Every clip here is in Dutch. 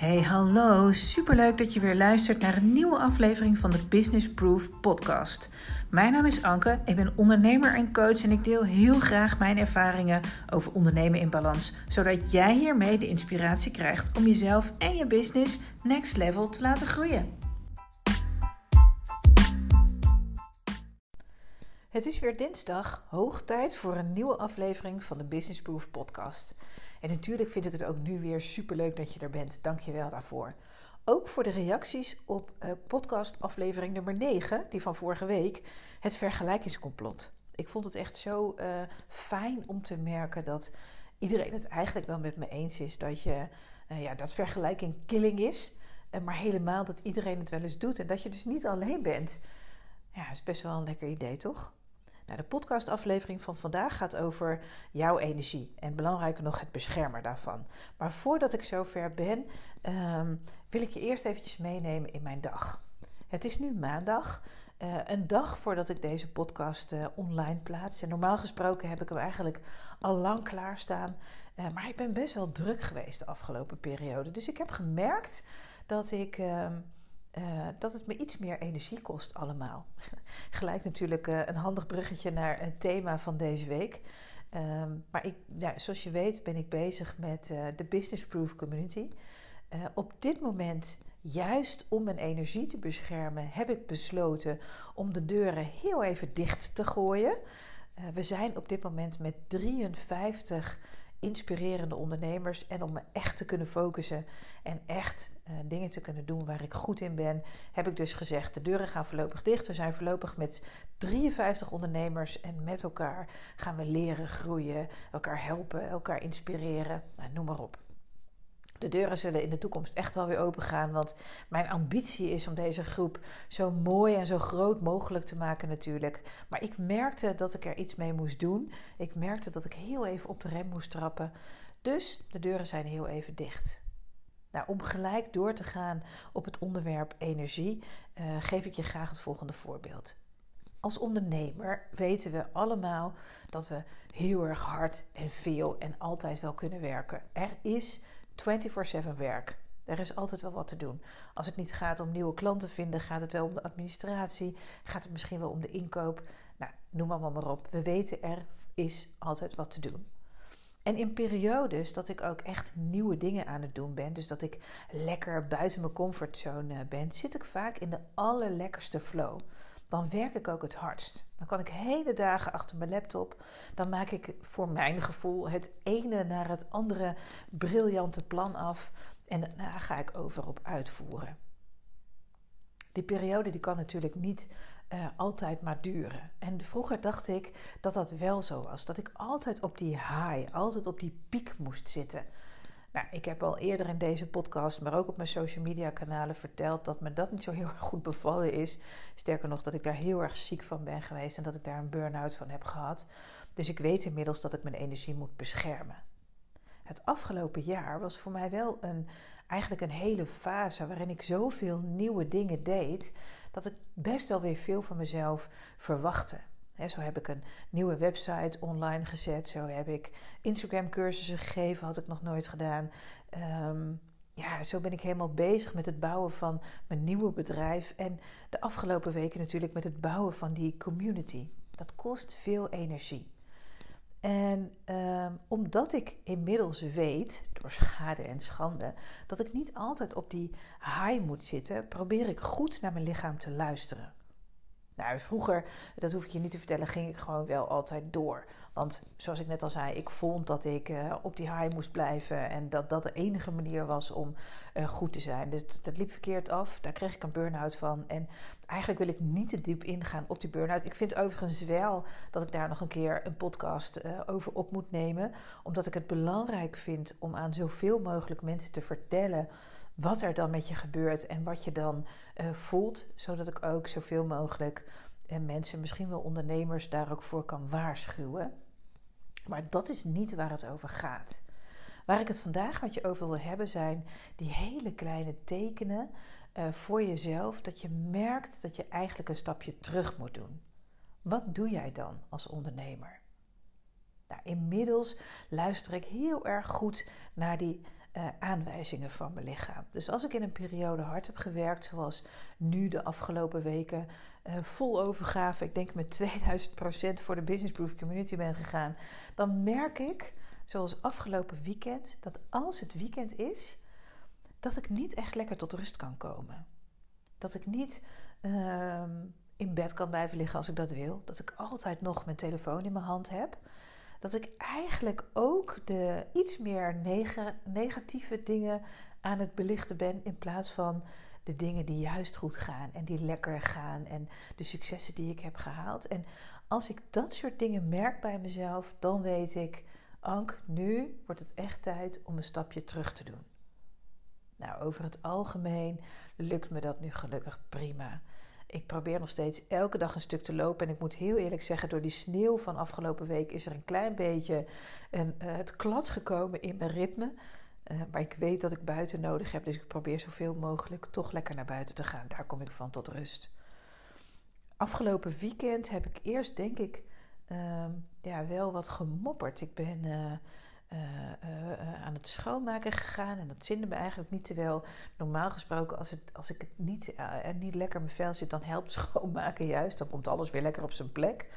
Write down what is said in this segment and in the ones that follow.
Hey, hallo. Superleuk dat je weer luistert naar een nieuwe aflevering van de Business Proof podcast. Mijn naam is Anke, ik ben ondernemer en coach en ik deel heel graag mijn ervaringen over ondernemen in balans, zodat jij hiermee de inspiratie krijgt om jezelf en je business next level te laten groeien. Het is weer dinsdag, hoog tijd voor een nieuwe aflevering van de Business Proof podcast. En natuurlijk vind ik het ook nu weer superleuk dat je er bent. Dank je wel daarvoor. Ook voor de reacties op uh, podcast aflevering nummer 9, die van vorige week, het vergelijkingscomplot. Ik vond het echt zo uh, fijn om te merken dat iedereen het eigenlijk wel met me eens is dat, je, uh, ja, dat vergelijking killing is. maar helemaal dat iedereen het wel eens doet en dat je dus niet alleen bent. Ja, is best wel een lekker idee, toch? De podcastaflevering van vandaag gaat over jouw energie en belangrijker nog het beschermen daarvan. Maar voordat ik zover ben, ehm, wil ik je eerst eventjes meenemen in mijn dag. Het is nu maandag, uh, een dag voordat ik deze podcast uh, online plaats. En normaal gesproken heb ik hem eigenlijk al lang klaarstaan. Uh, maar ik ben best wel druk geweest de afgelopen periode. Dus ik heb gemerkt dat ik ehm, uh, dat het me iets meer energie kost allemaal. Gelijk natuurlijk uh, een handig bruggetje naar het thema van deze week. Um, maar ik, ja, zoals je weet ben ik bezig met uh, de Business Proof Community. op dit moment, juist om mijn energie te beschermen, heb ik besloten om de deuren heel even dicht te gooien. we zijn op dit moment met 53 inspirerende ondernemers. En om me echt te kunnen focussen en echt uh, dingen te kunnen doen waar ik goed in ben, heb ik dus gezegd: de deuren gaan voorlopig dicht. We zijn voorlopig met 53 ondernemers en met elkaar gaan we leren groeien, elkaar helpen, elkaar inspireren. Nou, noem maar op de deuren zullen in de toekomst echt wel weer open gaan. Want mijn ambitie is om deze groep zo mooi en zo groot mogelijk te maken natuurlijk. Maar ik merkte dat ik er iets mee moest doen. Ik merkte dat ik heel even op de rem moest trappen. Dus de deuren zijn heel even dicht. Nou, om gelijk door te gaan op het onderwerp energie, uh, geef ik je graag het volgende voorbeeld. Als ondernemer weten we allemaal dat we heel erg hard en veel en altijd wel kunnen werken. Er is 24/7 werk. Er is altijd wel wat te doen. Als het niet gaat om nieuwe klanten vinden, gaat het wel om de administratie, gaat het misschien wel om de inkoop. Nou, noem allemaal maar op. We weten er is altijd wat te doen. En in periodes dat ik ook echt nieuwe dingen aan het doen ben, dus dat ik lekker buiten mijn comfortzone ben, zit ik vaak in de allerlekkerste flow dan werk ik ook het hardst. Dan kan ik hele dagen achter mijn laptop. Dan maak ik voor mijn gevoel het ene naar het andere briljante plan af. En daarna ga ik over op uitvoeren. Die periode die kan natuurlijk niet uh, altijd maar duren. En vroeger dacht ik dat dat wel zo was. Dat ik altijd op die high, altijd op die piek moest zitten. Nou, ik heb al eerder in deze podcast, maar ook op mijn social media kanalen verteld dat me dat niet zo heel erg goed bevallen is. Sterker nog, dat ik daar heel erg ziek van ben geweest en dat ik daar een burn-out van heb gehad. Dus ik weet inmiddels dat ik mijn energie moet beschermen. Het afgelopen jaar was voor mij wel een, eigenlijk een hele fase waarin ik zoveel nieuwe dingen deed dat ik best wel weer veel van mezelf verwachtte zo heb ik een nieuwe website online gezet. Zo heb ik Instagram cursussen gegeven, had ik nog nooit gedaan. Ehm, ja, zo ben ik helemaal bezig met het bouwen van mijn nieuwe bedrijf. En de afgelopen weken natuurlijk met het bouwen van die community. Dat kost veel energie. En um, omdat ik inmiddels weet, door schade en schande, dat ik niet altijd op die high moet zitten, probeer ik goed naar mijn lichaam te luisteren. Nou, vroeger, dat hoef ik je niet te vertellen, ging ik gewoon wel altijd door. Want zoals ik net al zei, ik vond dat ik uh, op die high moest blijven. En dat dat de enige manier was om uh, goed te zijn. Dus dat liep verkeerd af. Daar kreeg ik een burn-out van. En eigenlijk wil ik niet te diep ingaan op die burn-out. Ik vind overigens wel dat ik daar nog een keer een podcast uh, over op moet nemen. Omdat ik het belangrijk vind om aan zoveel mogelijk mensen te vertellen wat er dan met je gebeurt en wat je dan uh, voelt, zodat ik ook zoveel mogelijk en mensen, misschien wel ondernemers, daar ook voor kan waarschuwen. Maar dat is niet waar het over gaat. Waar ik het vandaag met je over wil hebben zijn die hele kleine tekenen uh, voor jezelf dat je merkt dat je eigenlijk een stapje terug moet doen. Wat doe jij dan als ondernemer? Nou, inmiddels luister ik heel erg goed naar die uh, aanwijzingen van mijn lichaam. Dus als ik in een periode hard heb gewerkt, zoals nu de afgelopen weken, uh, vol overgave, ik denk met 2000% voor de Business Proof Community ben gegaan, dan merk ik, zoals afgelopen weekend, dat als het weekend is, dat ik niet echt lekker tot rust kan komen. Dat ik niet uh, in bed kan blijven liggen als ik dat wil. Dat ik altijd nog mijn telefoon in mijn hand heb. Dat ik eigenlijk ook de iets meer negatieve dingen aan het belichten ben in plaats van de dingen die juist goed gaan en die lekker gaan en de successen die ik heb gehaald. En als ik dat soort dingen merk bij mezelf, dan weet ik, Ank, nu wordt het echt tijd om een stapje terug te doen. Nou, over het algemeen lukt me dat nu gelukkig prima. Ik probeer nog steeds elke dag een stuk te lopen. En ik moet heel eerlijk zeggen, door die sneeuw van afgelopen week is er een klein beetje een, uh, het klad gekomen in mijn ritme. Uh, maar ik weet dat ik buiten nodig heb, dus ik probeer zoveel mogelijk toch lekker naar buiten te gaan. Daar kom ik van tot rust. Afgelopen weekend heb ik eerst, denk ik, uh, ja, wel wat gemopperd. Ik ben uh, uh, aan het schoonmaken gegaan. En dat zinde me eigenlijk niet. Terwijl normaal gesproken, als, het, als ik het niet, niet lekker in mijn vel zit, dan helpt schoonmaken juist. Dan komt alles weer lekker op zijn plek.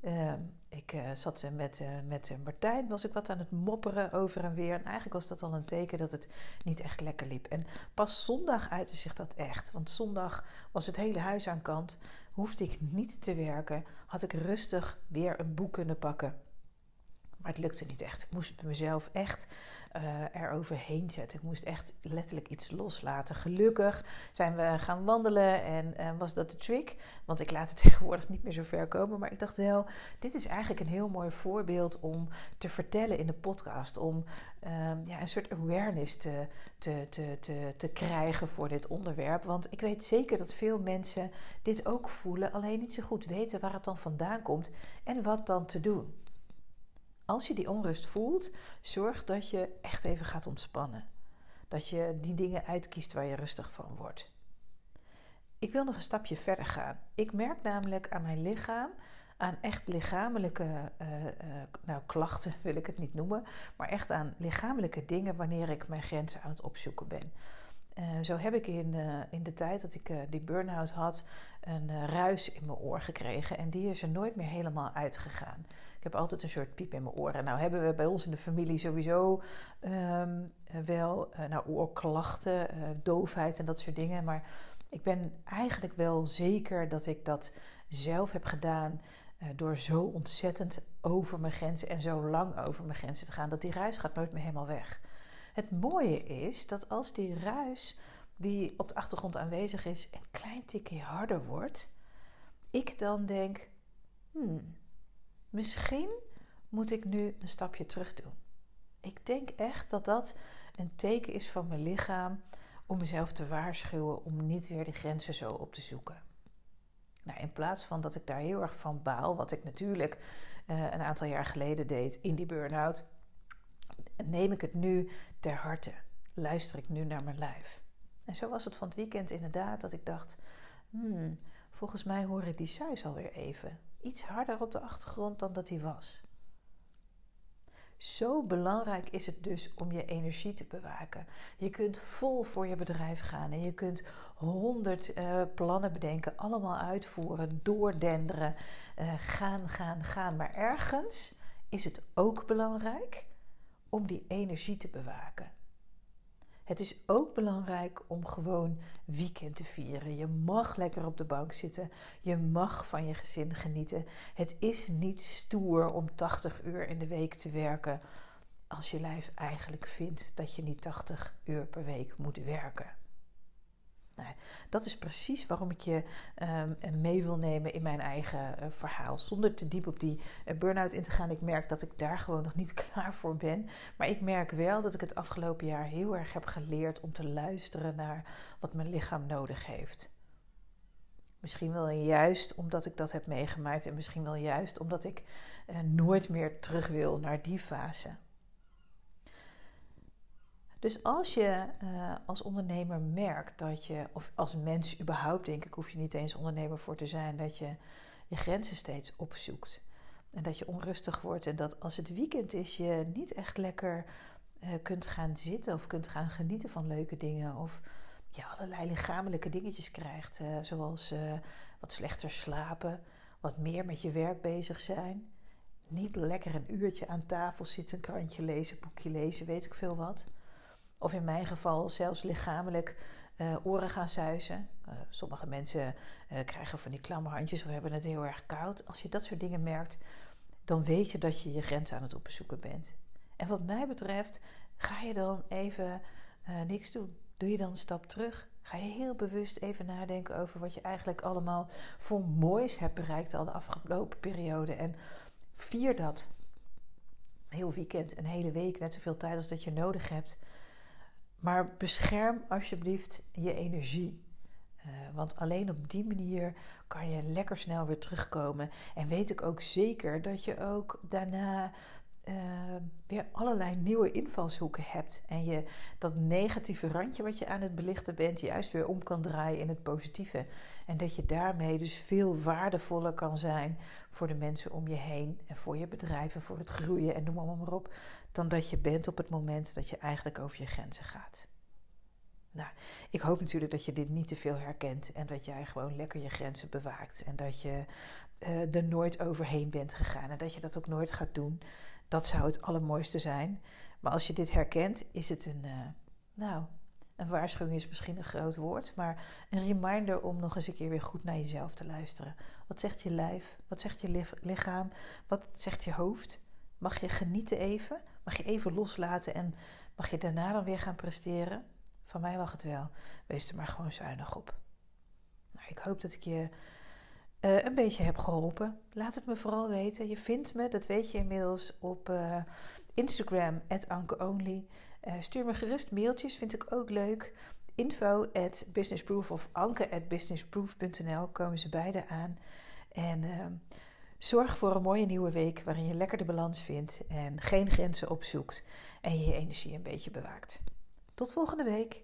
Ehm, ik zat met, met Martijn, was ik wat aan het mopperen over en weer. En eigenlijk was dat al een teken dat het niet echt lekker liep. En pas zondag uitte zich dat echt. Want zondag was het hele huis aan kant. Hoefde ik niet te werken. Had ik rustig weer een boek kunnen pakken maar het lukte niet echt. Ik moest mezelf echt uh, eroverheen zetten. Ik moest echt letterlijk iets loslaten. Gelukkig zijn we gaan wandelen en uh, was dat de trick. Want ik laat het tegenwoordig niet meer zo ver komen. Maar ik dacht wel, dit is eigenlijk een heel mooi voorbeeld om te vertellen in de podcast. Om um, ja, een soort awareness te, te, te, te krijgen voor dit onderwerp. Want ik weet zeker dat veel mensen dit ook voelen. Alleen niet zo goed weten waar het dan vandaan komt en wat dan te doen. Als je die onrust voelt, zorg dat je echt even gaat ontspannen. Dat je die dingen uitkiest waar je rustig van wordt. Ik wil nog een stapje verder gaan. Ik merk namelijk aan mijn lichaam, aan echt lichamelijke uh, nou, klachten wil ik het niet noemen, maar echt aan lichamelijke dingen wanneer ik mijn grenzen aan het opzoeken ben. Uh, zo heb ik in, in de tijd dat ik die burn-out had, een ruis in mijn oor gekregen en die is er nooit meer helemaal uitgegaan. Ik heb altijd een soort piep in mijn oren. Nou hebben we bij ons in de familie sowieso um, wel uh, nou, oorklachten, uh, doofheid en dat soort dingen. Maar ik ben eigenlijk wel zeker dat ik dat zelf heb gedaan uh, door zo ontzettend over mijn grenzen en zo lang over mijn grenzen te gaan. Dat die ruis gaat nooit meer helemaal weg. Het mooie is dat als die ruis die op de achtergrond aanwezig is een klein tikje harder wordt, ik dan denk, hmm, Misschien moet ik nu een stapje terug doen. Ik denk echt dat dat een teken is van mijn lichaam om mezelf te waarschuwen om niet weer de grenzen zo op te zoeken. Nou, in plaats van dat ik daar heel erg van baal, wat ik natuurlijk uh, een aantal jaar geleden deed in die burn-out, neem ik het nu ter harte. Luister ik nu naar mijn lijf. En zo was het van het weekend inderdaad dat ik dacht: hmm, volgens mij horen die suis alweer even iets harder op de achtergrond dan dat hij was. Zo belangrijk is het dus om je energie te bewaken. Je kunt vol voor je bedrijf gaan en je kunt honderd uh, plannen bedenken, allemaal uitvoeren, doordenderen, uh, gaan, gaan, gaan. Maar ergens is het ook belangrijk om die energie te bewaken. Het is ook belangrijk om gewoon weekend te vieren. Je mag lekker op de bank zitten. Je mag van je gezin genieten. Het is niet stoer om 80 uur in de week te werken als je lijf eigenlijk vindt dat je niet 80 uur per week moet werken. Nou, dat is precies waarom ik je um, mee wil nemen in mijn eigen uh, verhaal. Zonder te diep op die uh, burn-out in te gaan. Ik merk dat ik daar gewoon nog niet klaar voor ben. Maar ik merk wel dat ik het afgelopen jaar heel erg heb geleerd om te luisteren naar wat mijn lichaam nodig heeft. Misschien wel juist omdat ik dat heb meegemaakt en misschien wel juist omdat ik nooit meer terug wil naar die fase. Dus als je uh, als ondernemer merkt dat je, of als mens überhaupt, denk ik, hoef je niet eens ondernemer voor te zijn, dat je je grenzen steeds opzoekt. En dat je onrustig wordt en dat als het weekend is, je niet echt lekker kunt gaan zitten of kunt gaan genieten van leuke dingen. Of ja, allerlei lichamelijke dingetjes krijgt. zoals wat slechter slapen, wat meer met je werk bezig zijn. Niet lekker een uurtje aan tafel zitten, een krantje lezen, boekje lezen, weet ik veel wat. Of in mijn geval zelfs lichamelijk uh, oren gaan zuizen. Uh, sommige mensen uh, krijgen van die klamme handjes of hebben het heel erg koud. Als je dat soort dingen merkt, dan weet je dat je je grens aan het opzoeken bent. En wat mij betreft, ga je dan even niks doen. Doe je dan een stap terug. Ga je heel bewust even nadenken over wat je eigenlijk allemaal voor moois hebt bereikt al de afgelopen periode. En vier dat. Heel weekend, een hele week, net zoveel tijd als dat je nodig hebt. Maar bescherm alsjeblieft je energie. Uh, want alleen op die manier kan je lekker snel weer terugkomen. En weet ik ook zeker dat je ook daarna uh, weer allerlei nieuwe invalshoeken hebt. En je dat negatieve randje wat je aan het belichten bent, juist weer om kan draaien in het positieve. En dat je daarmee dus veel waardevoller kan zijn voor de mensen om je heen. En voor je bedrijven, voor het groeien en noem maar, maar op. Dan dat je bent op het moment dat je eigenlijk over je grenzen gaat. Nou, ik hoop natuurlijk dat je dit niet te veel herkent en dat jij gewoon lekker je grenzen bewaakt en dat je uh, er nooit overheen bent gegaan en dat je dat ook nooit gaat doen. Dat zou het allermooiste zijn. Maar als je dit herkent, is het een, uh, nou, een waarschuwing is misschien een groot woord, maar een reminder om nog eens een keer weer goed naar jezelf te luisteren. Wat zegt je lijf? Wat zegt je lichaam? Wat zegt je hoofd? Mag je genieten even? Mag je even loslaten en mag je daarna dan weer gaan presteren? Van mij mag het wel. Wees er maar gewoon zuinig op. Nou, ik hoop dat ik je uh, een beetje heb geholpen. Laat het me vooral weten. Je vindt me, dat weet je inmiddels, op uh, Instagram, @ankeonly. Uh, stuur me gerust mailtjes, vind ik ook leuk. Info at of anke at businessproof.nl komen ze beide aan. En zorg voor een mooie nieuwe week waarin je lekker de balans vindt en geen grenzen opzoekt en je energie een beetje bewaakt. Tot volgende week.